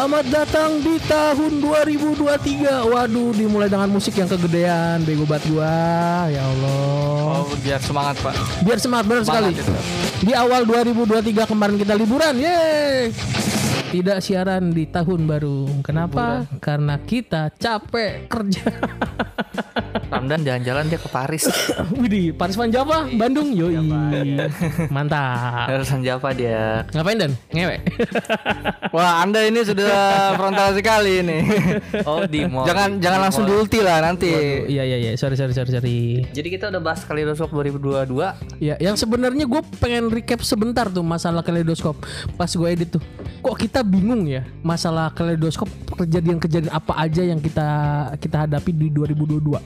Selamat datang di tahun 2023 Waduh dimulai dengan musik yang kegedean Bego banget gua. Ya Allah. Oh, biar semangat, Pak. Biar semangat benar sekali. Semangat itu. Di awal 2023 kemarin kita liburan Yeay Tidak siaran di tahun baru Kenapa? Karena kita capek kerja Ramdan jalan-jalan dia ke Paris. Widih Paris Van Java Bandung Yoi Mantap Harusan Java dia. Ngapain Dan? Ngewe Wah, Anda ini sudah frontal sekali ini. Oh, di mall. jangan Di jangan langsung diulti lah nanti. Iya iya iya Sorry sorry sorry sorry Jadi kita udah bahas Kaleidoskop 2022. Ya, yang sebenarnya gue pengen recap sebentar tuh masalah kaleidoskop. Pas gue edit tuh, kok kita bingung ya masalah kaleidoskop kejadian-kejadian apa aja yang kita kita hadapi di 2022.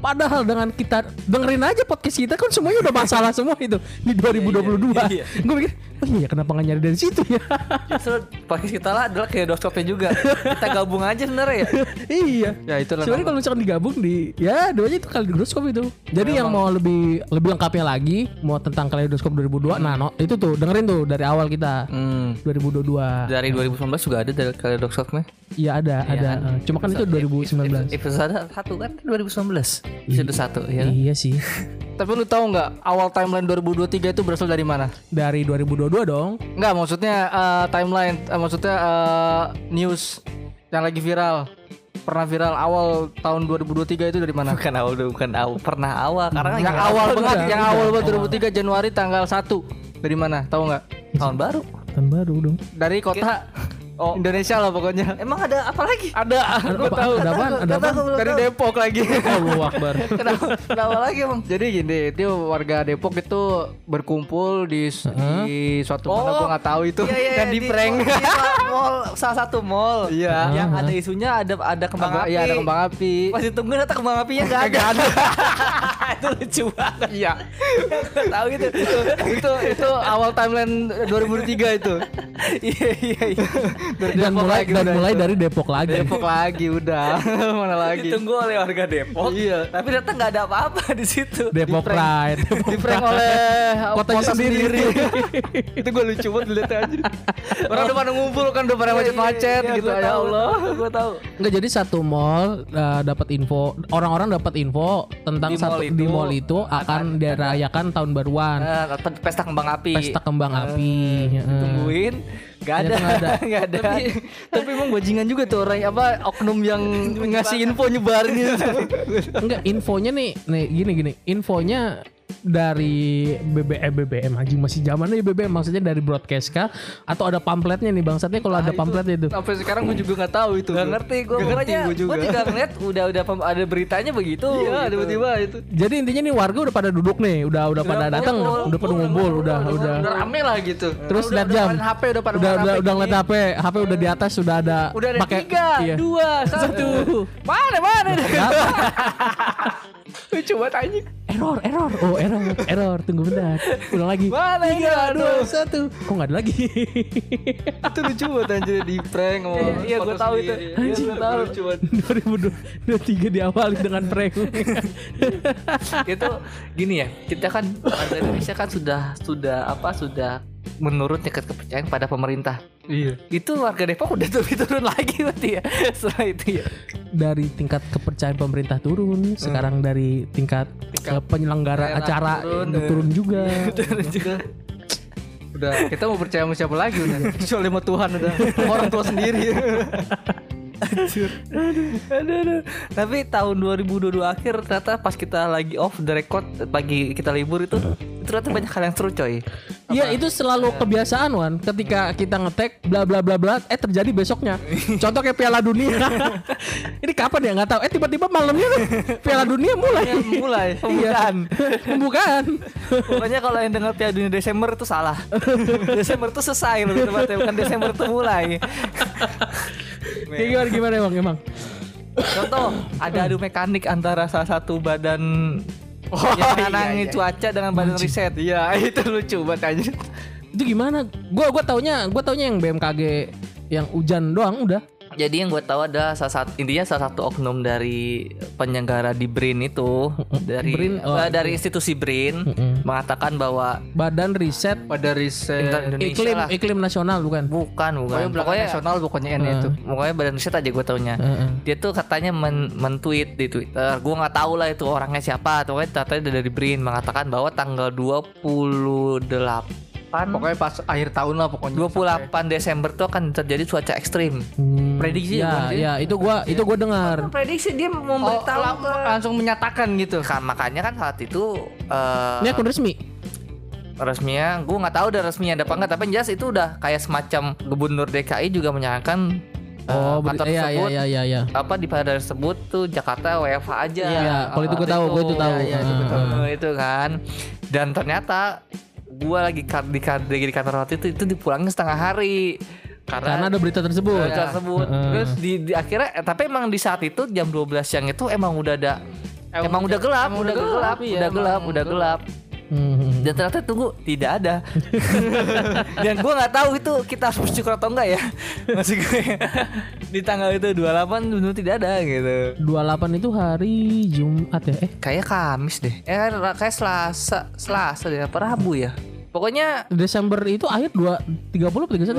Padahal dengan kita dengerin aja podcast kita kan semuanya udah masalah semua itu di 2022. iya. Gue mikir, oh iya kenapa nggak nyari dari situ ya? Justru podcast kita lah adalah Kaleidoskopnya juga. kita gabung aja sebenarnya ya. iya. Ya itulah. Sebenarnya kalau misalkan digabung di ya duanya itu kaleidoskop itu. Jadi yang mau lebih lebih lengkapnya lagi mau tentang kaleidoskop 2002 nah no, itu tuh dengerin tuh dari awal kita Hmm. 2022. Dari 2019 juga ada dari Kaleidoskopnya. Iya ada ada. kan? Eh, Cuma kan itu 2019. Episode 1 kan 2019. Episode 1 ya. kan? Iya sih. Tapi lu tahu nggak awal timeline 2023 itu berasal dari mana? Dari 2022 dong. Enggak, maksudnya eh, timeline, eh, maksudnya eh, news yang lagi viral. Pernah viral awal tahun 2023 itu dari mana? Bukan awal bukan awal pernah awal karena yang yang awal banget, yang awal banget 2023 Januari tanggal 1. Dari mana? Tahu nggak? tahun baru. Kan baru dong. Dari kota Oh. Indonesia lah pokoknya. Emang ada apa lagi? Ada, gue Apa? tahu. Ada apaan? Ada aku belum Dari. Depok lagi. Allahu Akbar. Kenapa, kenapa lagi emang? Jadi gini, itu warga Depok itu berkumpul di, di suatu mana Oh. gua nggak tahu itu Iya, iya, dan di prank. Di, mall, salah satu mall. Iya. Yang ada isunya ada ada kembang Ada- api. Iya ada kembang api. Pas ditungguin ternyata kembang apinya enggak ada. Nggak ada. itu lucu banget. Iya. Tahu gitu. itu itu awal timeline 2003 itu. Iya iya iya. Dari Dan mulai lagi dan mulai itu. dari Depok lagi. Depok lagi udah. Mana lagi? Ditunggu oleh warga Depok. Iya. Tapi ternyata nggak ada apa-apa di situ. Depok Pride. Depok Di prank oleh Kotanya kota sendiri. itu gue lucu banget lihat aja. Orang udah pada ngumpul kan udah pada macet-macet Iya, gitu ya tahu, Allah. Gue tahu. Enggak jadi satu mall uh, dapat info orang-orang dapat info tentang Di satu mall di itu mall itu akan dirayakan tahun baruan. Nah, pesta kembang api. Pesta kembang api. Heeh. Tungguin. Gak ada. Nggak ada. Tapi tapi emang bajingan juga tuh orang apa oknum yang ngasih info nyebarin gitu. Enggak infonya nih nih gini gini infonya dari BBM BBM anjing masih zamannya BBM maksudnya dari broadcast kah atau ada pamfletnya nih bangsatnya kalau ada pamfletnya itu Sampai sekarang gue juga nggak tahu itu. Gak ngerti gue Nggak ngerti gue juga. Gue juga ngeliat udah udah ada beritanya begitu. Iya, gitu. tiba-tiba itu. jadi intinya nih warga udah pada duduk nih udah udah pada datang udah pada ngumpul udah udah Udah rame lah gitu. terus udah, lihat jam HP udah pada udah udah, udah ngeliat HP HP udah di atas sudah ada Udah ada pakai- tiga, iya. dua, satu. Mana mana? Lucu banget anjing. error error oh error error tunggu bentar ulang lagi Mana tiga Aduh. dua satu kok nggak ada lagi itu lucu banget anjir di prank sama Iya, gua foto tahu itu. sendiri. Iya, Iya, gua tahu. lucu banget. 2023 diawali dengan prank itu gini ya kita kan Indonesia kan sudah sudah apa sudah menurut tingkat kepercayaan pada pemerintah Iya. itu warga Depok udah turun turun lagi berarti ya setelah itu ya dari tingkat kepercayaan pemerintah turun sekarang dari tingkat, eh, penyelenggara acara turun, turun juga turun juga Udah kita mau percaya sama siapa lagi udah. Kecuali sama Tuhan udah. Orang tua sendiri. aduh, aduh. Tapi tahun 2022 akhir ternyata pas kita lagi off the record pagi kita libur itu ternyata banyak hal yang seru coy. Iya itu selalu kebiasaan Wan. Ketika kita ngetek bla bla bla bla Eh terjadi besoknya. Contoh kayak Piala Dunia. Ini kapan ya? Nggak tahu. Eh tiba-tiba malamnya tuh Piala Dunia mulai. Mulai. Iya. pembukaan. Pembukaan. Pokoknya kalau yang dengar Piala Dunia Desember itu salah. Desember itu selesai loh tepatnya bukan Desember itu mulai. Kayak gimana gimana emang emang Contoh ada adu mekanik antara salah satu badan Oh, yang iya, nanangin iya. cuaca dengan badan riset. Iya, itu lucu banget anjir. Itu gimana Gua gua taunya Gua taunya yang BMKG Yang hujan doang udah Jadi yang gue tahu ada salah satu intinya salah satu oknum dari penyelenggara di BRIN itu dari BRIN, oh, eh, dari institusi BRIN mengatakan bahwa Badan Riset Pada riset Indonesia Iklim lah. Iklim Nasional bukan? bukan bukan Pokoknya pokoknya nasional pokoknya N itu. pokoknya badan riset aja gue taunya Heeh. dia tuh katanya men men-tweet di Twitter gue nggak tahu lah itu orangnya siapa pokoknya katanya dari BRIN mengatakan bahwa tanggal 28 Pokoknya pas akhir tahun lah pokoknya. 28 Desember tuh akan terjadi cuaca ekstrim Hmm, Prediksi ya, ya, ya itu gua itu gua dengar. prediksi dia Oh, memberitahu lang- langsung menyatakan gitu. kan makanya kan saat itu eh Ini akun resmi. resminya gue nggak tahu udah resminya ada apa enggak tapi jelas itu udah kayak semacam gubernur DKI juga menyarankan eh, Oh, beri- kantor iya iya tersebut iya iya iya. apa di pada tersebut tuh Jakarta WFH aja Iya, kalau itu gua tahu, gua itu tahu. Iya, iya, itu. Eh, itu kan dan ternyata gua lagi di, lagi di kantor waktu itu itu dipulangin setengah hari. Karena karena, ada berita tersebut. berita tersebut. Terus di, di akhirnya eh, tapi emang di saat itu jam 12 siang itu emang udah ada emang, udah gelap emang udah udah gelap, gelap, iya, udah emang gelap udah gelap Hmm. dan ternyata tunggu tidak ada dan gua nggak tahu itu kita harus bersyukur atau enggak ya masih gue di tanggal itu 28 benar tidak ada gitu 28 itu hari Jumat ya? Eh, kayak Kamis deh eh kayak Selasa Selasa deh apa Rabu ya pokoknya Desember itu akhir 2 30 atau 31 sih?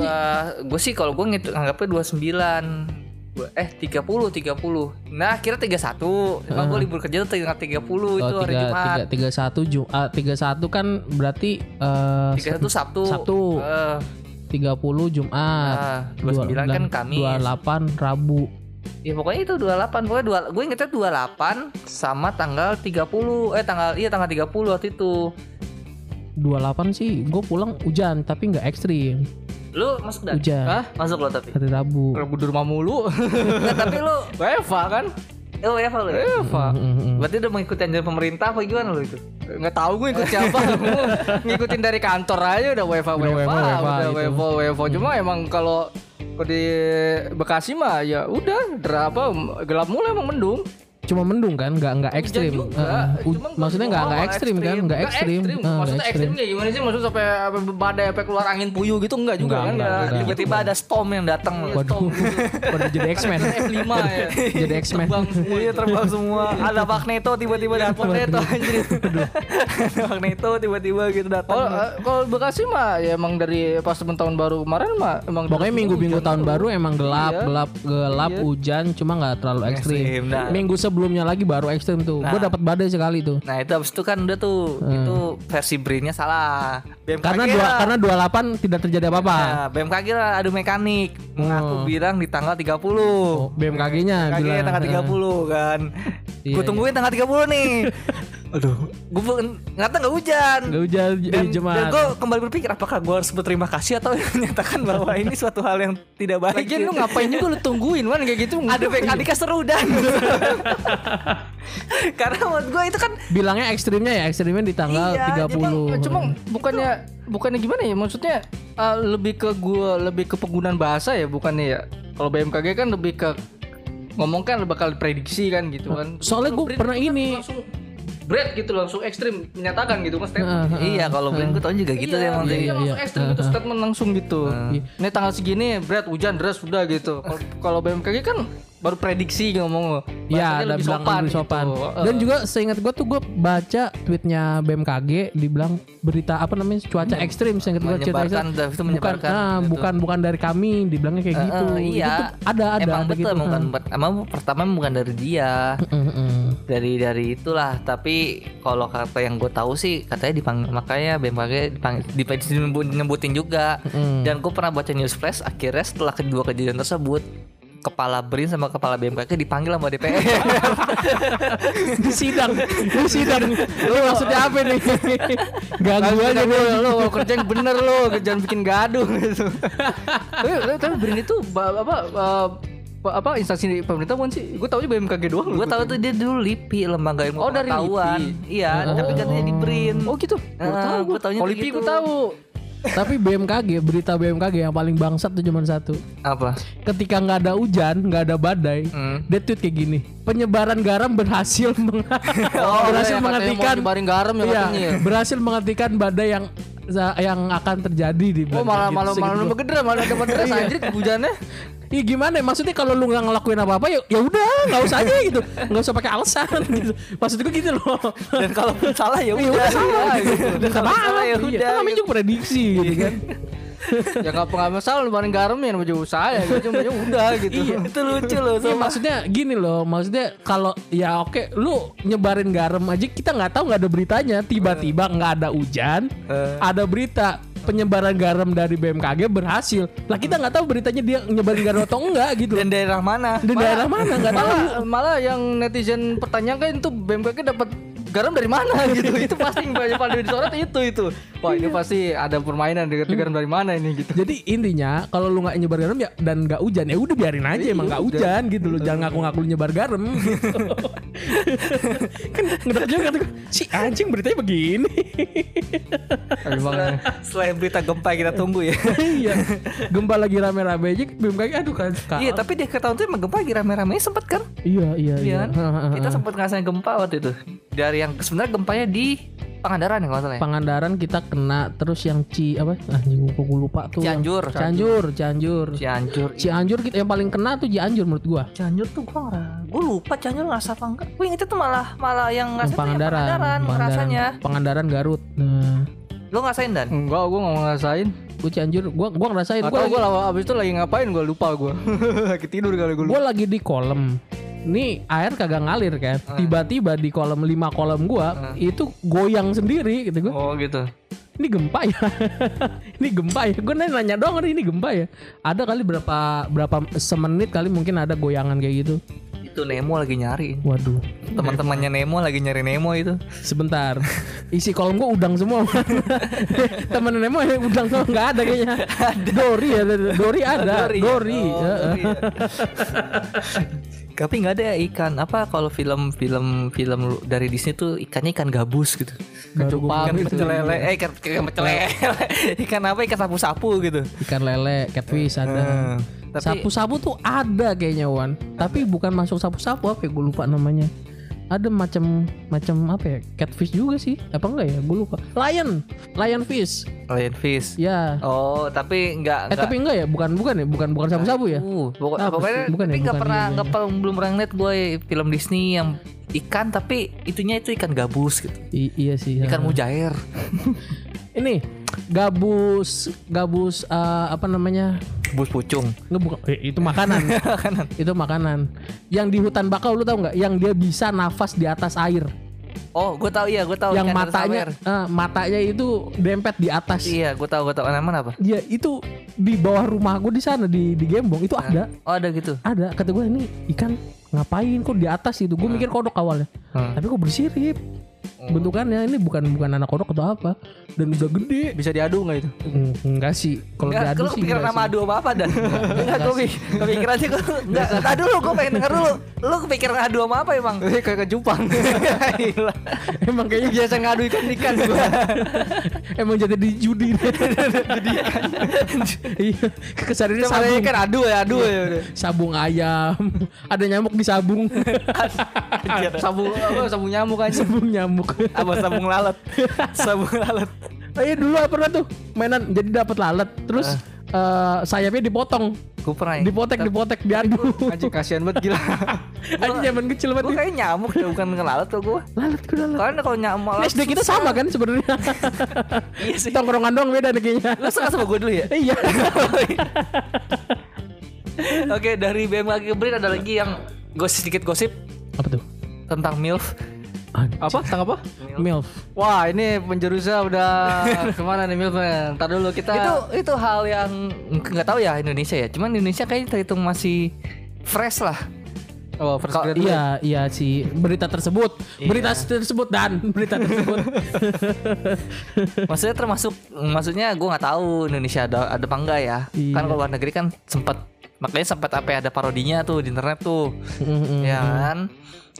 gue sih kalau gue ngitung anggapnya 29 Gua- eh 30 30 nah kira 31 emang gue libur kerja tuh tanggal 30 itu Oh, hari tiga, Jumat. tiga, 31 Ju ah, 31 kan berarti eh 31 Sabtu. Sabtu. Eh, 30 Jumat. nah, 29 kan Kamis. 28 Rabu. Ya pokoknya itu 28 Pokoknya dua, gue ingetnya 28 Sama tanggal 30 Eh tanggal Iya tanggal 30 waktu itu. 28 sih gue pulang hujan tapi nggak ekstrim. Lu masuk dan Hujan. Hah? Masuk lo tapi Hari Rabu. Rabu di rumah mulu. Nggak, Tapi lu WFA kan? Oh ya lu ya? WFA. Mm, mm, mm. Berarti udah mengikuti anjuran pemerintah apa gimana lo itu? Nggak tahu gue ikut siapa. Ngikutin dari kantor aja udah WFA WFA, WFA, udah. WFA WFA. Cuma emang kalau kalau di Bekasi mah ya udah apa gelap mulu emang mendung. Cuma mendung kan, nggak nggak ekstrim. juga. Heeh. U- Cuma maksudnya nggak nggak nggak ekstrim kan, ekstrim. nggak ekstrim. ekstrim. Nggak Maksudnya ekstrim kayak gimana sih? Maksudnya sampai apa badai sampai keluar angin puyuh gitu enggak juga kan? Ya. Tiba-tiba ada storm yang datang Waduh, pada jadi X-Men. F5 ya. Jadi X-Men. Iya terbang semua Ada Magneto tiba-tiba datang Magneto anjir Magneto tiba-tiba gitu datang Kalau eh, kalau Bekasi mah ya emang dari pas temen tahun baru kemarin mah emang Pokoknya minggu-minggu tahun baru emang gelap, Iya. gelap, gelap, Iya. hujan, cuma nggak terlalu ekstrim. Ekstrim, nah. Sebelumnya lagi baru ekstrim tuh. Gue dapat badai sekali tuh. Nah itu abis itu kan udah tuh Itu versi Brinnya salah BMKG Karena dua, lah. karena 28 tidak terjadi apa-apa. Nah, BMKG lah adu mekanik Mengaku bilang di tanggal 30 Oh, BMKG-nya BMKG bilang. tanggal 30 kan Iya, Gue tungguin tanggal 30 nih Aduh. Gue ternyata gak hujan. Gak hujan dan, eh, dan gue kembali berpikir apakah gue harus berterima kasih atau menyatakan bahwa ini suatu hal yang tidak baik Lagian lu ngapain juga lu tungguin man kayak gitu. ada mekanika seru dan. Karena menurut gue itu kan Bilangnya ekstrimnya ya, ekstrimnya di tanggal Iya, 30. Cuma, cuma bukannya bukannya gimana ya? Maksudnya eh, lebih ke gua lebih ke penggunaan bahasa ya bukannya ya. Kalau BMKG kan lebih ke ngomong kan bakal prediksi kan gitu kan. Soalnya gue pernah kan ini. langsung bread gitu langsung ekstrim menyatakan gitu kan statement. Heeh, iya kalau Brin gue tau juga gitu iya, ya emang iya, sih. iya, langsung ekstrim gitu statement langsung gitu. Ini tanggal segini bread hujan deras sudah gitu. Kalau- Kalau BMKG kan baru prediksi ngomong. Iya, ada lebih bilang sopan, lebih sopan. gitu. Dan juga seingat gue tuh gue baca tweetnya BMKG dibilang berita apa namanya cuaca ekstrim seingat gue cerita ekstrim. itu bukan menyebarkan nah, gitu. bukan bukan dari kami dibilangnya kayak gitu. Eh, Itu iya ada ada emang ada betul gitu. emang, bukan, emang pertama bukan dari dia dari dari itulah tapi kalau kata yang gue tahu sih katanya dipanggil makanya BMKG dipanggil dipanggil nyebutin juga dan gue pernah baca news flash akhirnya setelah kedua kejadian tersebut kepala BRIN sama kepala BMKG dipanggil sama DPR di sidang, di sidang. Lu maksudnya apa nih? Ganggu aja lu, gue. lu kerja yang bener lu, jangan bikin gaduh gitu. tapi, tapi Brin itu apa apa, instansi pemerintah bukan sih? Gue tahu aja BMKG doang. gue tahu tuh dia dulu LIPI lembaga ilmu Oh, dari pengetahuan iya tapi katanya di BRIN Oh gitu. Baru Ah, tahu gua gue. taunya Kalau LIPI gue gitu. tahu. Tapi BMKG, berita BMKG yang paling bangsat tuh cuma satu. apa Ketika nggak ada hujan, nggak ada badai, Hmm. dia tweet kayak gini. Penyebaran garam berhasil meng- berhasil iya, mau nyebarin garam ya Iya, ya. berhasil menghentikan badai yang yang akan terjadi di Oh malah gitu, malah malah segitu. nambah gede malah deras anjir hujannya. Iya gimana? ya? Maksudnya kalau lu nggak ngelakuin apa-apa ya ya udah nggak usah aja gitu, nggak usah pakai alasan gitu. Maksud gue gitu loh. Dan kalau salah ya Ya udah. udah salah gitu. Dan salah ya iya. udah. Kan namanya gitu. juga prediksi gitu kan. ya nggak nggak masalah lu bareng garam ya namanya usaha ya gitu cuma ya udah gitu Iya. Itu lucu loh. Iya sumpah. maksudnya gini loh, maksudnya kalau ya oke, lu nyebarin garam aja kita nggak tahu nggak ada beritanya, tiba-tiba nggak ada hujan, Eh. ada berita penyebaran garam dari BMKG berhasil. Lah kita nggak tahu beritanya dia nyebarin garam atau enggak gitu. Dan daerah mana? Di daerah mana nggak tahu. malah malah yang netizen pertanyakan itu BMKG dapat garam dari mana gitu itu pasti yang banyak pada disorot itu itu wah ini pasti ada permainan dari mana ini gitu Jadi intinya kalau lu nggak nyebar garam ya dan nggak hujan ya udah biarin aja emang nggak hujan gitu loh. Jangan ngaku-ngaku lu nyebar garam gitu. kan ngedak juga tuh si anjing beritanya begini. emang Selain berita gempa kita tunggu ya. Iya. Gempa lagi rame-rame aja BMKG aduh kan. Iya, tapi di akhir tahun tuh emang gempa lagi rame-rame sempet kan? Iya iya Iya iya. kan? Kita sempat ngerasain gempa waktu itu. Dari yang sebenarnya gempanya di Pangandaran ya kalau salah ya. Pangandaran kita kena terus yang Ci apa? Anjing gua gua lupa tuh. Cianjur. Cianjur, Cianjur. Cianjur. Cianjur kita yang paling kena tuh Cianjur menurut gua. Cianjur tuh gua nggak, gua lupa Cianjur ngerasa apa enggak. Gua ingetnya tuh malah malah yang ngerasain tuh yang Pangandaran, Pangandaran ngerasanya. Pangandaran Garut. Nah, Lo ngerasain dan? enggak gue nggak ngerasain gua Cianjur, gua gua ngerasain atau gua lagi, gue abis itu lagi ngapain gue lupa gue lagi tidur kali gue gua lagi di kolam. Nih air kagak ngalir kan. Tiba-tiba di kolam lima kolam gua itu goyang sendiri gitu gua. Oh gitu. Ini gempa ya. ini gempa ya. Gue nanya, nanya doang ini gempa ya. Ada kali berapa berapa semenit kali mungkin ada goyangan kayak gitu. Itu Nemo lagi nyari. Waduh. Teman-temannya Nemo lagi nyari Nemo itu. Sebentar. Isi kolom gua udang semua. Temen Nemo ya udang semua nggak ada kayaknya. Dori ya, Dori ada. Dori. Dori. Oh, ya. Dori ya. Tapi nggak ada ya ikan apa kalau film-film film dari Disney tuh ikannya ikan gabus gitu. Gua Ikan lele, eh ikan ikan lele. ikan apa? Ikan sapu-sapu gitu. Ikan lele, catfish ada. Hmm. Tapi Sapu-sapu tuh ada kayaknya Wan. Tapi bukan masuk sapu-sapu apa ya? Gue lupa namanya. Ada macam macam apa ya? Catfish juga sih. Apa enggak ya? Gue lupa. Lion, lion fish. lion fish. Ya. Oh, tapi Eh nggak nggak- tapi enggak ya? Bukan bukan ya? Bukan bukan sapu-sapu ya? Uh, pokok- Apa pokoknya? Bukan ya, tapi nggak bukan pernah dia, nggak pernah belum pernah ngeliat gue film Disney yang ikan tapi itunya itu ikan gabus gitu. I- iya sih. Ikan ha. mujair. Ini gabus gabus eh, apa namanya? Gabus pucung. Eh, itu makanan. itu makanan. Yang di hutan bakau lu tahu nggak? Yang dia bisa nafas di atas air. Oh, gue tahu iya, gue tahu yang ikan matanya eh, matanya itu dempet di atas. Iya, gue tahu gue tahu. Namanya apa? Iya itu di bawah rumah gue di sana di di Gembong itu ada Oh, ada gitu. ada kata gue ini ikan ngapain kok di atas itu gue mikir kodok awalnya Hmm. tapi kok bersirip bentukannya ini bukan bukan anak kodok atau apa? Dan udah gede. Bisa diadu nggak itu? Hmm, enggak sih. Kalau diadu lu sih kepikiran enggak nama sih. adu apa apa dan enggak gue kepikiran sih enggak enggak. dulu gue pengen denger dulu. Lu kepikiran adu sama apa emang? Kayak ke Jepang Gila. emang kayaknya biasa ngadu ikan ikan gue emang jadi di judi. Judi iya kesadarannya Sama sabung. ikan adu ya adu ya. Udah. sabung ayam. Ada nyamuk di sabung. Sabung apa? Sabung nyamuk aja sabung nyamuk. Apa sabung lalat? Sabung lalat. Oh iya dulu apa pernah tuh mainan jadi dapat lalat. Terus eh, sayapnya dipotong pernah ya dipotek dipotek diadu. Anjing kasihan banget gila. Aja zaman kecil gue banget kayak nyamuk deh bukan lalat tuh gue lalat gue lalat karena kalau nyamuk Ini SD kita sama kan sebenarnya. Iya sih. Tongkrongan doang beda nih kayaknya. Lu suka sama gue dulu ya? Iya. Oke dari BMKG Brin ada lagi yang gosip sedikit gosip. Apa tuh? Tentang milf apa? Tang apa? Milf. Wah ini penjerusa udah ke mana nih Milvan ntar dulu kita itu itu hal yang nggak tahu ya Indonesia ya. Cuman Indonesia kayaknya terhitung masih fresh lah. Oh first grade iya iya sih berita tersebut. Berita tersebut dan. Berita tersebut. Maksudnya termasuk maksudnya gue nggak tahu Indonesia ada ada apa enggak ya. Iya. kan kalau luar negeri kan sempat makanya sempat apa ya, ada parodinya tuh di internet tuh. Ya kan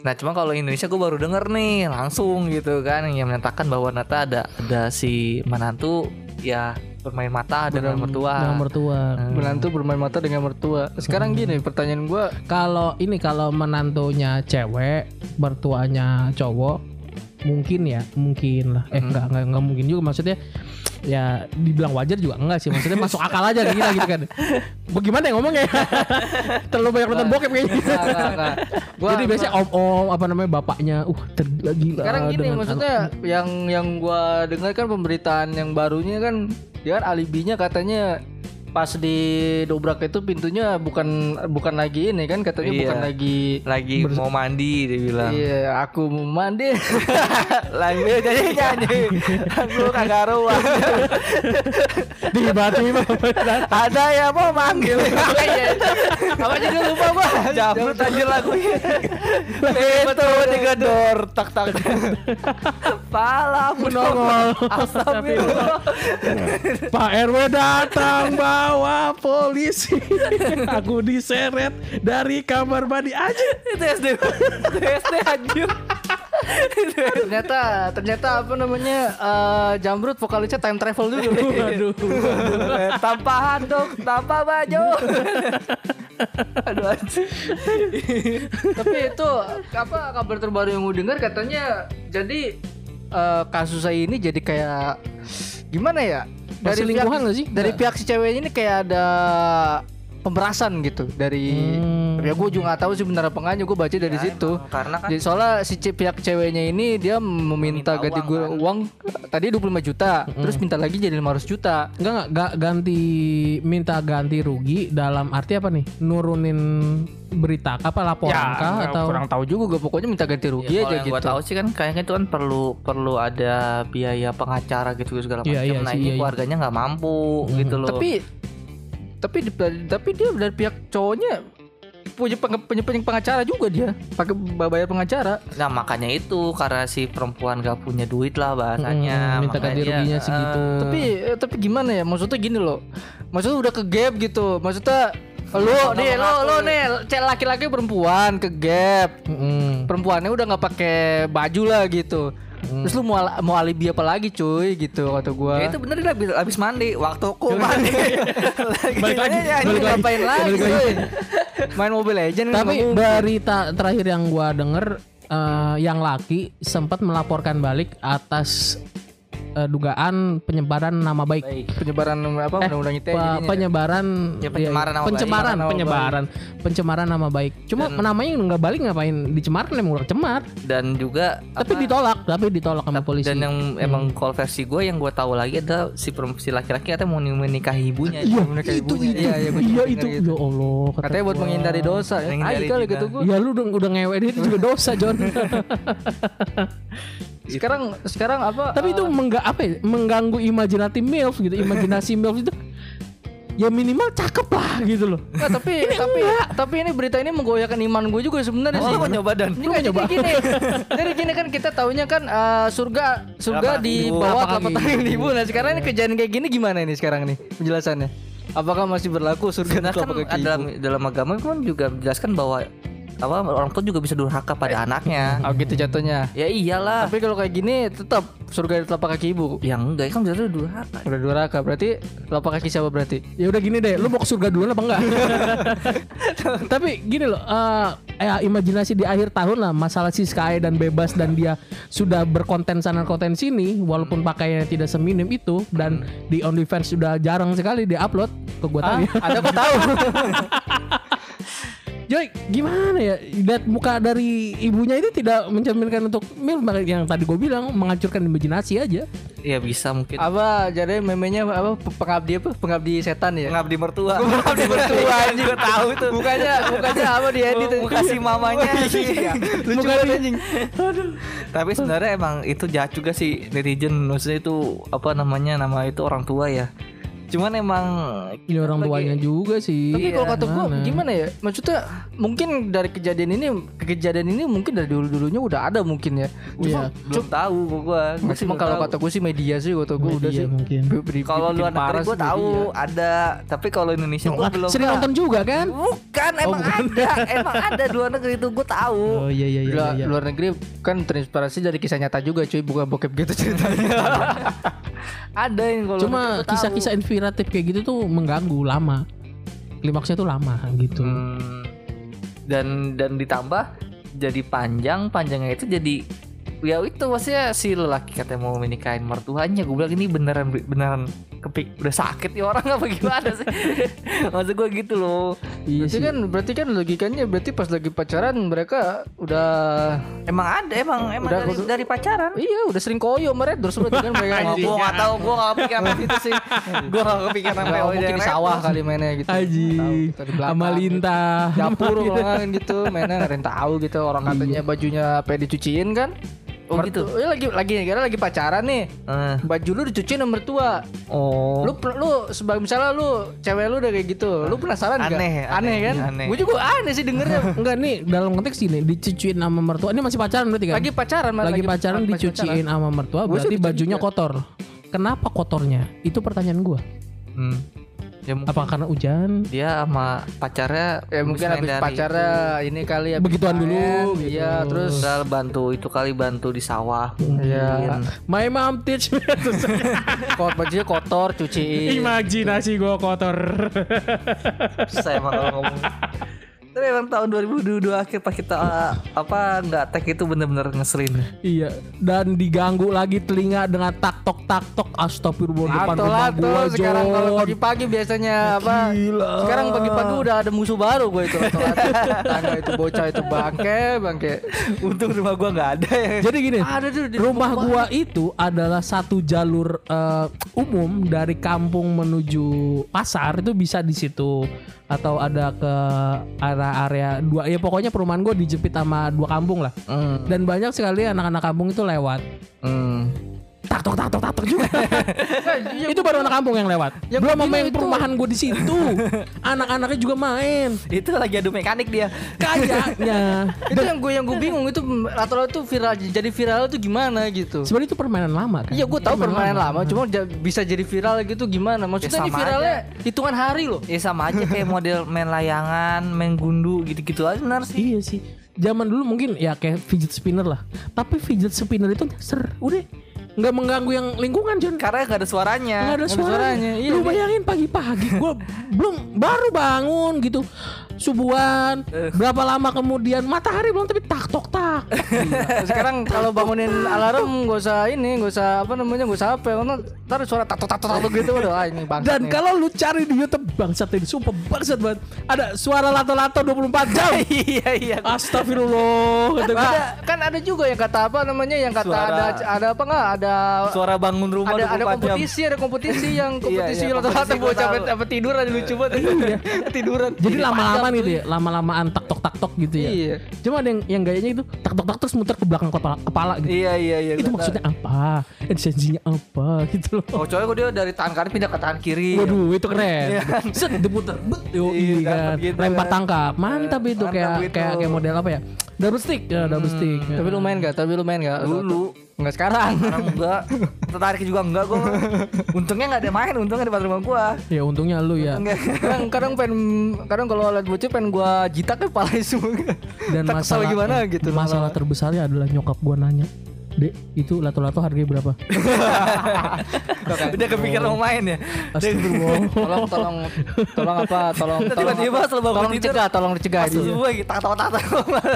nah cuma kalau Indonesia gue baru denger nih langsung gitu kan yang menyatakan bahwa ternyata ada ada si menantu ya bermain mata dengan mertua. Dengan mertua. Menantu bermain mata dengan mertua. Sekarang gini pertanyaan gua kalau ini kalau menantunya cewek mertuanya cowok mungkin ya mungkin lah. Eh enggak enggak enggak mungkin juga maksudnya ya dibilang wajar juga enggak sih. Maksudnya masuk akal aja gila gitu kan. Bagaimana ya ngomongnya? Terlalu banyak nonton bokep kayaknya. Enggak. Gua- jadi biasanya om om apa namanya bapaknya uh tergila gila Sekarang gini maksudnya yang yang gua dengar kan pemberitaan yang barunya kan dia kan alibinya katanya pas di dobrak itu pintunya bukan bukan lagi ini kan katanya Iya. bukan lagi Lagi mau mandi dia bilang. Iya, aku mau mandi. Lagi nyanyi nyanyi. Aku kagak ruang. tiba-tiba Ada yang mau manggil. Iya. Apa jadi lupa gua. Jamrut aja lagunya. Itu digedor tak tak. Pala nongol Astagfirullah. Pak RW datang bawa polisi aku diseret dari kamar mandi aja Itu SD. Itu SD anjir. ternyata ternyata apa namanya eh, Jamrut vokalisnya time travel dulu. Aduh. tanpa handuk, tanpa baju. Aduh. Tapi itu apa kabar terbaru yang gue dengar katanya jadi eh, kasus saya ini jadi kayak gimana ya? Masih lingkuhan nggak sih? Dari pihak si ceweknya ini kayak ada pemerasan gitu dari Hmm. Ya gue juga nggak tahu sih benar apa enggaknya gue baca dari situ. emang, karena kan Jadi soalnya si pihak ceweknya ini dia meminta, Meminta ganti uang, gue kan? uang tadi 25 juta, terus minta lagi jadi 500 juta. Enggak enggak ga- ganti minta ganti rugi dalam arti apa nih? Nurunin berita apa laporan kah nggak- atau kurang tahu juga gue pokoknya minta ganti rugi Ya, aja yang gitu. gua tahu sih kan kayaknya itu kan perlu perlu ada biaya pengacara gitu segala macam. Iya, iya nah sih, ini iya, iya. keluarganya nggak mampu gitu loh. Tapi tapi tapi dia dari pihak cowoknya punya peng, punya, punya pengacara juga dia. Pakai bayar pengacara. Nah makanya itu karena si perempuan gak punya duit lah bahasanya. Hmm, minta ganti ruginya segitu. tapi eh, tapi gimana ya? Maksudnya gini loh. Maksudnya udah ke gap gitu. Maksudnya lu nih lo lo nih cek laki-laki perempuan ke gap Mm-mm. perempuannya udah nggak pakai baju lah gitu terus lu mau al- mau alibi apa lagi cuy gitu kata gua Ya itu bener dia habis, habis mandi waktuku mandi. lagi Balik lagi, nyanyi, balik lagi. ngapain lagi Balik lagi. main Mobile Legend Tapi berita terakhir yang gua denger eh, yang laki sempat melaporkan balik atas eh, dugaan penyebaran nama baik. penyebaran apa? Undang-undang ITE Pe- jadinya. penyebaran Ya, pencemaran nama baik. pencemaran Nama penyebaran. pencemaran nama baik. Cuma namanya nggak balik ngapain? Dicemarkan emang udah cemar. Dan juga tapi apa, ditolak tapi ditolak sama polisi. dan yang emang kalau versi gue yang gue tahu lagi adalah si si laki-laki katanya mau menikahi ibunya. iya menikahi itu ibunya. itu. Iya, iya, iya itu. gitu. ya Allah kata katanya buat menghindari dosa ya. Menghindari kali gitu gua. Ya lu udah, udah ngewe itu juga dosa John sekarang sekarang apa tapi itu eh, mengga apa ya, mengganggu imajinasi milf gitu imajinasi milf itu ya minimal cakep lah gitu loh Nggak, tapi tapi tapi ini berita ini menggoyahkan iman gue juga sebenarnya Oh, sih. mau nyoba dan Ini kan jadi gini. Jadi gini kan kita taunya kan eh, surga surga di bawah Telapak tangan ibu. Nah, sekarang ini kejadian kayak gini gimana ini sekarang nih penjelasannya? Apakah masih berlaku surga Nah di kan telapak kaki dalam dalam agama kan juga menjelaskan bahwa apa orang tua juga bisa durhaka pada anaknya. Oh gitu jatuhnya. Ya iyalah. Tapi kalau kayak gini tetap surga di telapak kaki ibu. Yang enggak kan jelas durhaka. Udah durhaka berarti telapak kaki siapa berarti? ya udah gini deh lu mau ke surga duluan apa enggak tapi gini loh eh ya imajinasi di akhir tahun lah masalah si Sky dan bebas dan dia sudah berkonten sana konten sini walaupun pakaiannya tidak seminim itu dan di OnlyFans sudah jarang sekali dia upload ke gua tahu ya Ada kok tahu. Joy, gimana ya? Lihat muka dari ibunya itu tidak mencerminkan untuk mil yang tadi gue bilang menghancurkan imajinasi aja. Ya bisa mungkin. apa jadi memenya apa pengabdi apa? Pengabdi setan ya? Pengabdi mertua. Pengabdi mertua anjing. Gue tahu tuh. Bukannya bukannya apa dia edit Muka si mamanya sih. Lucu banget anjing. Tapi sebenarnya emang itu jahat juga sih netizen. Maksudnya itu apa namanya nama itu orang tua ya. Cuman emang Ini orang tuanya juga sih. Tapi kalau kata gua Mana? gimana ya? Maksudnya mungkin dari kejadian ini kejadian ini mungkin dari dulu-dulunya udah ada mungkin ya. Iya. belum tahu gua. Gua sih Cuma belum kalau kata gue sih media sih kata gue udah sih. mungkin. Kalau luar negeri gue tahu media. ada, tapi kalau Indonesia gue belum. Sering nonton juga kan? Bukan, emang ada, emang ada luar negeri itu gue tahu. Oh iya iya iya. Luar, iya. luar negeri kan terinspirasi dari kisah nyata juga cuy bukan bokep gitu ceritanya. Ada yang kalau Cuma kisah-kisah inspiratif kayak gitu tuh mengganggu lama. Klimaksnya tuh lama gitu. Hmm, dan dan ditambah jadi panjang, panjangnya itu jadi ya itu maksudnya si lelaki katanya mau menikahin mertuanya gue bilang ini beneran beneran kepik udah sakit ya orang apa gimana sih? Maksud gue gitu loh. Iya Berarti sih. kan berarti kan logikanya berarti pas lagi pacaran mereka udah emang ada emang emang Udah, dari, dari pacaran? Iya udah sering koyo mereka terus berarti kan mereka. Oh, gue gak tau, gue gak kepikiran sampai situ sih. Gue gak kepikiran sampai Nggak, oh, mungkin di sawah kali mainnya gitu. Aji Tahu, sama gitu. lintah. Dapur nggak kan gitu mainnya nggak ada yang tahu gitu. Orang katanya bajunya pengen dicuciin kan. Oh, Mertu- gitu? Ya lagi lagi karena lagi pacaran nih. Eh, Baju lu dicuciin sama mertua. Oh Lu lu sebagai misalnya lu cewek lu udah kayak gitu. Lu penasaran nggak? Aneh, aneh, aneh, kan? aneh. Gue juga aneh sih dengernya. Enggak nih dalam konteks ini dicuciin sama mertua. Ini masih pacaran berarti kan? lagi pacaran Mas. lagi pacaran pas dicuciin sama mertua berarti bajunya juga. kotor. Kenapa kotornya? Itu pertanyaan gua. hmm. Ya mungkin Apa karena hujan? dia sama pacarnya Ya mungkin habis dari pacarnya ini kali ya Begituan dulu, gitu. Iya, terus Tinggal bantu itu kali bantu di sawah Iya. My mom teach me to say. kot bajunya kotor cuciin. Imajinasi gua kotor. Susah emang kalau ngomong Tapi emang tahun 2022 akhir pas kita uh, apa nggak tag itu bener-bener ngeselin. iya, dan diganggu lagi telinga dengan tak tok tak tok astagfirullah depan rumah gua sekarang kalau pagi-pagi biasanya apa? Gila. Sekarang udah ada musuh baru gue itu. Tangga itu bocah itu bangke, bangke. Untung rumah gua nggak ada ya. Jadi gini, Ada tuh di rumah gua itu adalah satu jalur eh, umum dari kampung menuju pasar itu bisa di situ atau ada ke area-area dua ya pokoknya perumahan gua dijepit sama dua kampung lah Hmm. dan banyak sekali anak-anak kampung itu lewat Hmm. Tak tok tak tok tak tok juga Iya, itu baru anak kampung yang lewat Yang belum itu- perumahan gua di situ anak-anaknya juga main Itu lagi adu mekanik dia. kayaknya itu yang gue yang gue bingung itu tuh viral jadi viral itu gimana gitu. sebenarnya itu permainan lama kan Iya gue tahu permainan lama, cuma ja- bisa jadi viral gitu gimana? Maksudnya Ya, ini viralnya hitungan hari loh. Ya sama aja kayak model main layangan, main gundu gitu-gitu aja benar sih. Iya sih. Zaman dulu mungkin ya kayak fidget spinner lah. Tapi fidget spinner itu ser, udah nggak mengganggu yang lingkungan John. Karena nggak ada suaranya. Nggak ada suaranya. suaranya, iya, Lu iya. bayangin pagi-pagi gue belum baru bangun gitu. Subuhan, berapa lama kemudian matahari belum tapi tak tok tak. Sekarang kalau bangunin alarm gak usah ini, gak usah apa namanya, gak usah apa. Karena ntar suara tato tato tato gitu udah ah, ini bangsa. Dan kalau lu cari di YouTube bangsat ini sumpah bangsat banget. Ada suara lato-lato 24 jam. iya iya. Astagfirullah. kata gua. ada kan ada juga yang kata apa namanya yang kata Suara- ada ada apa nggak ada Suara bangun rumah ada ada 24 jam. kompetisi ada kompetisi yang kompetisi iya, lato-lato kompetisi gua bocah tahu. apa tidur aja lucu banget tiduran Jadi lama-lama panjang nih tuh. dia, lama-lamaan tak tok tak tok gitu ya. Iya. Cuma ada yang yang gayanya itu tak tok tak terus muter ke belakang kepala, kepala gitu. Iya iya iya. itu maksudnya apa? Esensinya apa gitu loh. tahu. Oh coy kok dia dari tangan kanan pindah ke tangan kiri. Waduh, itu keren. Set diputer, bet, yo Iya, iya kan. gitu Lempar tangkap. Mantap itu Mantap kayak itu. kayak kayak model apa ya? Double stick, ya double stick. Ya. tapi lu main gak tapi lu main gak Dulu. Nggak sekarang Sekarang enggak. Tertarik juga enggak gua. Untungnya enggak ada main, untungnya di depan rumah gua. Ya untungnya lu ya. Enggak. kadang kadang pengen kadang kalau liat bocah pengen gua jitak ke kepala semua Dan masalah gimana gitu Masalah terbesarnya adalah nyokap gua nanya, "Dek, itu lato-lato harganya berapa?" Udah kepikiran mau main ya. Astagfirullah. tolong tolong tolong apa tolong tolong Tiba-tiba tolong dicegah tolong dicegah ini subuh lagi tato-tato.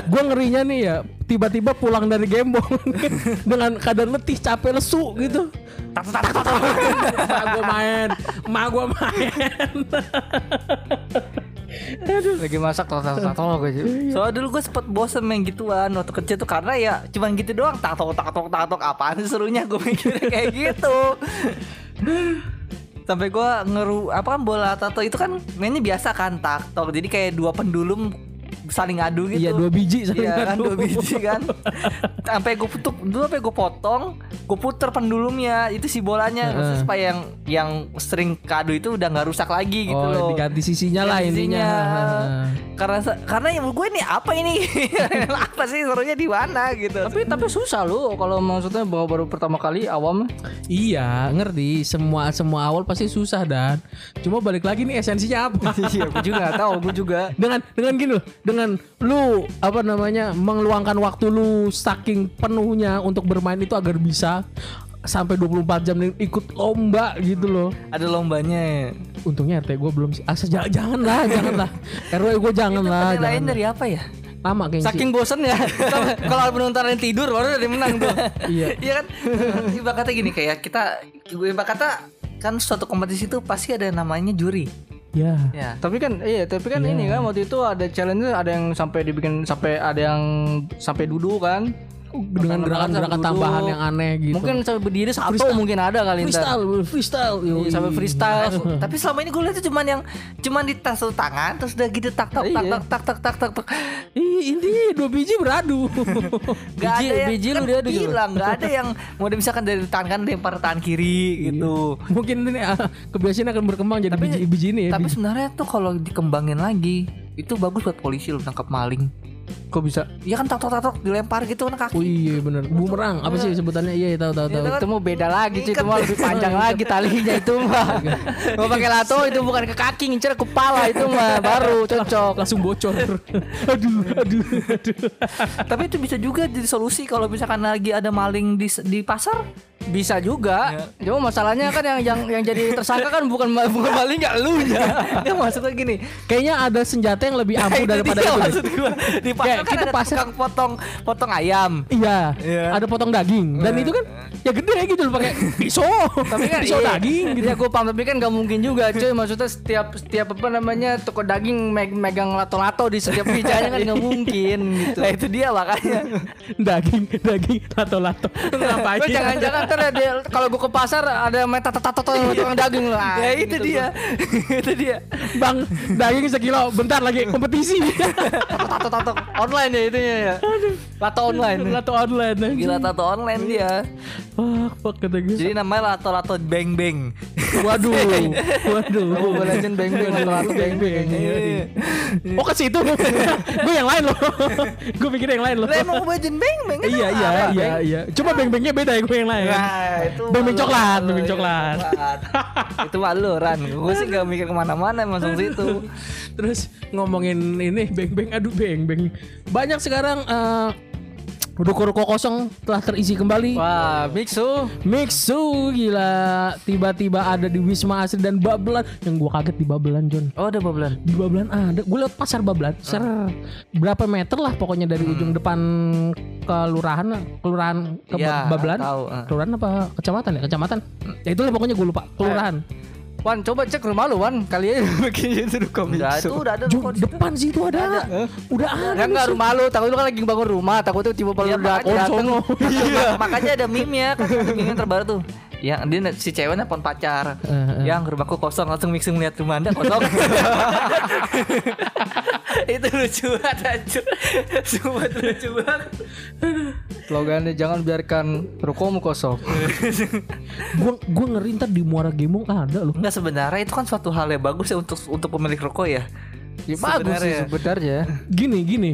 gue ngerinya nih ya tiba-tiba pulang dari gembong dengan keadaan letih capek lesu gitu Tato-tato. ma gue main ma gue main lagi masak tolong tolong gue Soalnya dulu gue sempet bosen main gituan waktu kecil tuh karena ya cuman gitu doang tato tato tato apaan sih serunya gue mikirnya kayak gitu. Sampai gue ngeru apa kan bola tato itu kan mainnya biasa kan tato jadi kayak dua pendulum saling adu gitu. iya dua biji saling Iya kan dua biji kan. Sampai gue putuk Dulu sampai gue potong Gue puter pendulumnya Itu si bolanya. Maksudnya supaya yang Yang sering kado itu Udah nggak rusak lagi gitu oh loh. diganti sisinya lah intinya. Karena karena yang gue ini apa ini? Apa sih serunya di mana gitu? Tapi tapi susah lu kalau maksudnya baru baru pertama kali awam. Iya ngerti. Semua semua awal pasti susah dan. Cuma balik lagi nih esensinya apa? Iya gue juga tahu gue juga. Dengan dengan gini loh dengan lu apa namanya mengeluangkan waktu lu saking penuhnya untuk bermain itu agar bisa sampai 24 jam ikut lomba gitu loh ada lombanya untungnya RT gue belum sih asa jangan, jangan lah jangan lah RW gue jangan lah penilaian jangan dari apa ya lama kayaknya. sih. Saking bosennya. Kalau penonton yang tidur baru yang menang tuh. Iya. Iya kan? Ibarat kata gini kayak kita ibarat kata kan suatu kompetisi itu pasti ada namanya juri. Ya. Ya. Tapi kan iya, tapi kan Iya. ini kan waktu itu ada challenge ada yang sampai dibikin sampai ada yang sampai duduk kan. Dengan gerakan-gerakan tambahan yang aneh gitu. Mungkin sampai berdiri satu Freestyle. mungkin ada kali ntar. freestyle, freestyle. Iya, Yoi. sampai freestyle. Tapi selama ini gue lihat itu cuman yang cuman di tas tangan terus udah gitu tak tak tak Iya. tak tak tak tak tak tak. Ih, ini dua biji beradu. Gak Biji- ada yang biji lu kan dia ada juga. bilang gak ada yang mau misalkan dari tangan kan lempar tangan kiri gitu. Mungkin ini ah, kebiasaan akan berkembang jadi Tapi- biji, biji ini ya. Tapi sebenarnya tuh kalau dikembangin lagi itu bagus buat polisi lo tangkap maling. Kok bisa? Iya kan tak tak tak tak dilempar gitu kan kaki. Oh iya bener Bumerang Apa sih sebutannya Iya tahu tahu tahu Itu kan Itu mau beda lagi cuy, itu deh. lebih panjang lagi talinya itu mah. Mau pakai lato itu bukan ke kaki ngincer ke kepala itu mah baru cocok. Langsung bocor Aduh Aduh Aduh Tapi itu bisa juga jadi solusi kalau misalkan lagi ada maling di di pasar. Bisa juga. Cuma masalahnya kan yang yang yang jadi tersangka kan bukan bukan maling enggak lu nya. Dia maksudnya gini. Kayaknya ada senjata yang lebih ampuh itu daripada itu maksud gua. Di pasar kan kita ada pasar- tukang potong potong ayam. Iya, Iya. ada potong daging dan itu kan ya gede gitu loh pakai pisau, Tapi kan pisau iya. daging gitu. Ya gue paham tapi kan gak mungkin juga cuy Maksudnya setiap setiap apa namanya Toko daging meg- megang lato-lato di setiap mejanya kan gak mungkin gitu Nah itu dia makanya. daging, daging, lato-lato. Ngapain? Jangan-jangan ntar ya dia- kalau gue ke pasar ada main tato-tato tukang daging lah. ya itu dia. itu dia. Bang, daging sekilo, bentar lagi kompetisi. Tato-tato online ya itunya ya. Lato online. lato online. Gila tato online dia. Fuck, fuck kata gue. Jadi namanya lato-lato beng beng. Waduh, waduh. Mobile Legend beng beng lato-lato beng beng. Oh ke situ. gue yang lain loh. gue pikir yang lain loh. Lah emang Mobile Legend beng beng. Iya iya iya iya. Cuma beng-bengnya beda ya gue yang lain. Nah, itu malu. coklat, beng-beng Iya, coklat. itu malu Ran. Gue sih gak mikir ke mana-mana langsung situ. Terus ngomongin ini beng-beng aduh beng-beng. Banyak sekarang eh, ruko-ruko kosong telah terisi kembali. Wah, Mixu. Mixu gila tiba-tiba ada di Wisma Asri dan Babelan yang gua kaget di Babelan John. Oh ada babelan. Di Babelan ada. Gue lewat pasar Babelan. Ser berapa meter lah pokoknya dari ujung depan kelurahan kelurahan ke Iya, Babelan. tahu, eh. Kelurahan apa kecamatan ya? Kecamatan. Ya itulah pokoknya gue lupa. Kelurahan. Wan, coba cek rumah lu, Wan. Kali aja bikin itu ruko Udah itu udah ada Ju, ruko di situ. depan sih itu ada. Udah ada. Ya enggak rumah lu, takut lu kan lagi bangun rumah, takut tuh tiba-tiba Iya, lu udah makanya- dateng. Iya. Makanya ada meme ya kan ada meme yang terbaru tuh. Yang dia si cewek nelfon pacar. Eh, Yang rumahku kosong langsung mixing melihat rumah Anda kosong. itu lucu banget anjir. Itu lucu banget. Slogannya jangan biarkan rukomu kosong. Gua gua ngeri ntar di Muara Gembong ada loh. Enggak sebenarnya itu kan suatu hal yang bagus ya untuk untuk pemilik ruko ya. Ya, bagus sih Sebenarnya. sebenarnya. Gini gini.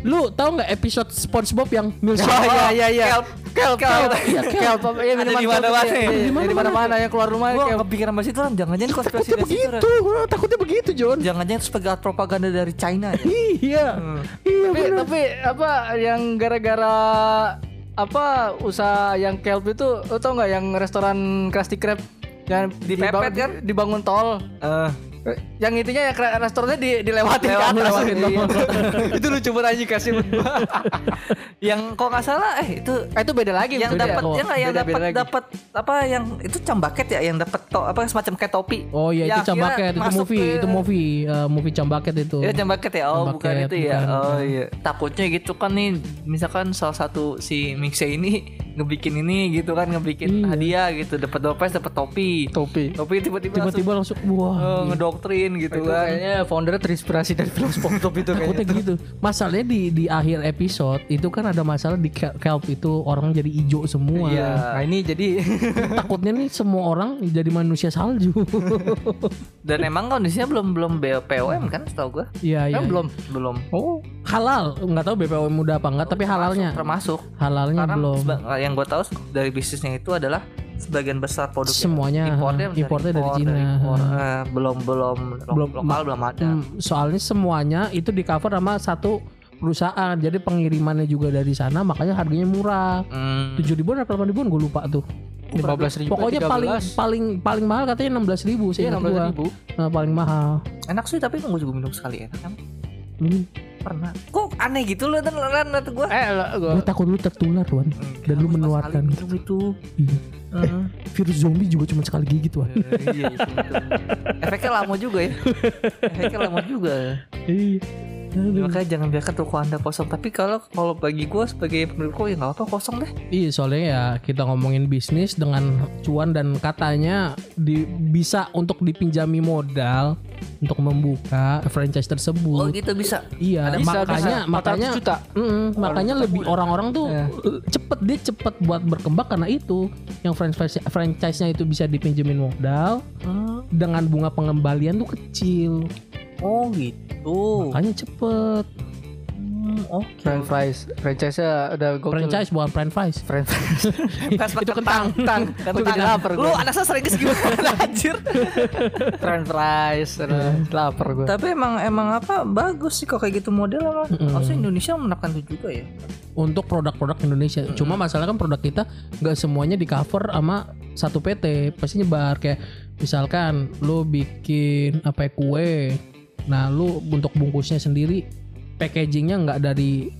Lu tahu nggak episode SpongeBob yang milkshake? Oh iya iya iya. Kelp. Kelp, kelp, kelp, kelp, iya Ada di kelp, mana-mana iya, ya. Di Di mana-mana yang keluar rumah Gua kelp. kepikiran sama situ kan jangan-jangan konspirasi Takutnya begitu, gua takutnya begitu, John. Jangan-jangan itu sebagai propaganda dari China ya. Iya. Iya Tapi, tapi apa yang gara-gara apa usaha yang kelp itu lo tau nggak yang restoran Krusty Krab yang Dipepet kan? dibangun tol Eh, yang intinya ya restorannya di, dilewatin ke Lewat- atas. Lewatin. Iya. itu lucu banget anjing kasih yang kok nggak salah eh itu Eh, itu beda lagi yang dapat ya nggak? Yang dapat dapat apa yang itu cambaket ya? Yang dapat to, apa semacam kayak topi? Oh iya Ya, itu cambaket itu movie ke- itu movie eh, movie cambaket itu. Ya cambaket ya, oh bukan Cambaket, itu ya, bukan, oh bukan. iya. Takutnya gitu kan nih, misalkan salah satu si Mixe ini ngebikin ini gitu kan, ngebikin Iya. hadiah gitu, dapat dopes, dapat topi, topi. Topi tiba-tiba Tiba-tiba langsung wah. langsung, oh, ngedoktrin gitu itu kan. kayaknya foundernya terinspirasi dari film SpongeBob itu Takutnya kayaknya gitu. Masalahnya di di akhir episode itu kan ada masalah di Kel- kelp itu orang jadi hijau semua. Iya. nah ini jadi Takutnya nih semua orang jadi manusia salju. Dan emang kondisinya belum belum BPOM kan, setahu gua Iya iya. kan belum belum Oh halal nggak tahu BPOM udah apa enggak tapi halalnya termasuk. halalnya Karena belum. yang gua tahu dari bisnisnya itu adalah sebagian besar produk Semuanya, importnya, ha, importnya dari impor, Cina, impor. ha. Eh, belum belum Belum, lokal belum ada. Hmm, soalnya semuanya itu di cover sama satu perusahaan jadi pengirimannya juga dari sana makanya harganya murah Hmm. tujuh ribuan atau delapan ribuan gue lupa tuh lima belas ribu pokoknya paling paling paling mahal katanya enam belas ribu sih iya enam belas ribu nah, paling mahal Enak sih tapi gue juga minum sekali enak kan. Hmm. Pernah. Kok aneh gitu loh dan Ran kata gue. Eh, lo- gua Gue takut lu tertular Wan Dan lu menularkan Itu itu. Iya. Heeh. Virus zombie juga cuma sekali gigit Wan Iya itu betul. Efeknya lama juga ya. Efeknya lama juga. Iya Makanya jangan biarkan toko anda kosong. Tapi kalau kalau bagi gue sebagai pemilik toko ya nggak apa kosong deh. Iya soalnya ya kita ngomongin bisnis dengan cuan dan katanya di, bisa untuk dipinjami modal untuk membuka franchise Oh tersebut. gitu bisa. Iya, Ada bisa, makanya bisa. makanya 400 juta. Mm, makanya lebih orang-orang tuh Iya. eh, cepet dia cepet buat berkembang karena itu yang franchise franchise-nya itu bisa dipinjemin modal dengan bunga pengembalian tuh kecil Oh gitu. makanya cepet Hmm, Oke. French fries, franchise-nya udah gokil. franchise bukan franchise French fries. Kas itu kentang Tang, Kentang. Gua jadi lapar Lu anak saya sering gimana anjir. French fries, lapar gue. Tapi emang emang apa bagus sih kok kayak gitu model apa? Harusnya Indonesia menerapkan itu juga ya. untuk produk-produk Indonesia. Cuma masalah kan produk kita nggak semuanya di cover sama satu PT, pasti nyebar kayak misalkan lu bikin apa ya, kue, nah lu untuk bungkusnya sendiri packagingnya nggak dari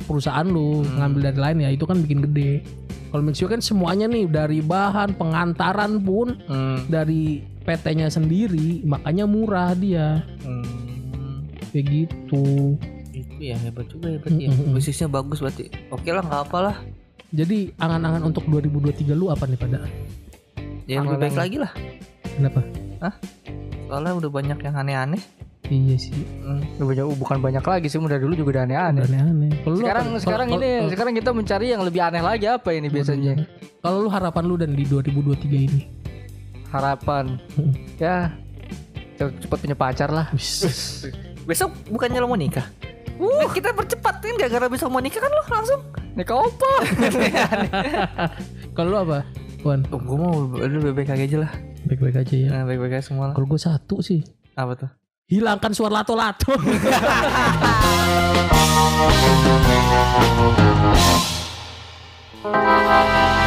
perusahaan lu ngambil dari lain ya itu kan bikin gede. Kalau Mixio kan semuanya nih dari bahan pengantaran pun Hmm. dari PT-nya sendiri makanya murah dia Hmm, kayak gitu. itu ya hebat juga ya berarti ya. Mm-mm. Bisnisnya bagus berarti. Oke lah nggak apa lah. Jadi angan-angan untuk 2023 lu apa nih pada? Ya lebih baik lagi lah. Kenapa? Soalnya udah banyak yang aneh-aneh. Iya sih. Hmm. Banyak, bukan banyak lagi sih, udah dulu juga udah aneh-aneh. aneh-aneh. Sekarang apa- sekarang kalau- ini kalau- sekarang kita mencari yang lebih aneh lagi apa ini biasanya? Kalau lu harapan lu dan di 2023 ini. Harapan. Hmm. ya cepet cepat punya pacar lah. Besok bukannya lo mau nikah? Kan kita percepat kan gara-gara besok mau nikah kan lo langsung. Nikah apa? Kalau lu apa? Wan, Oh, gue mau lu baik-baik aja lah. baik-baik aja ya. Nah, baik-baik aja semua lah. Kalau gue satu sih, Apa tuh? Hilangkan suara lato-lato.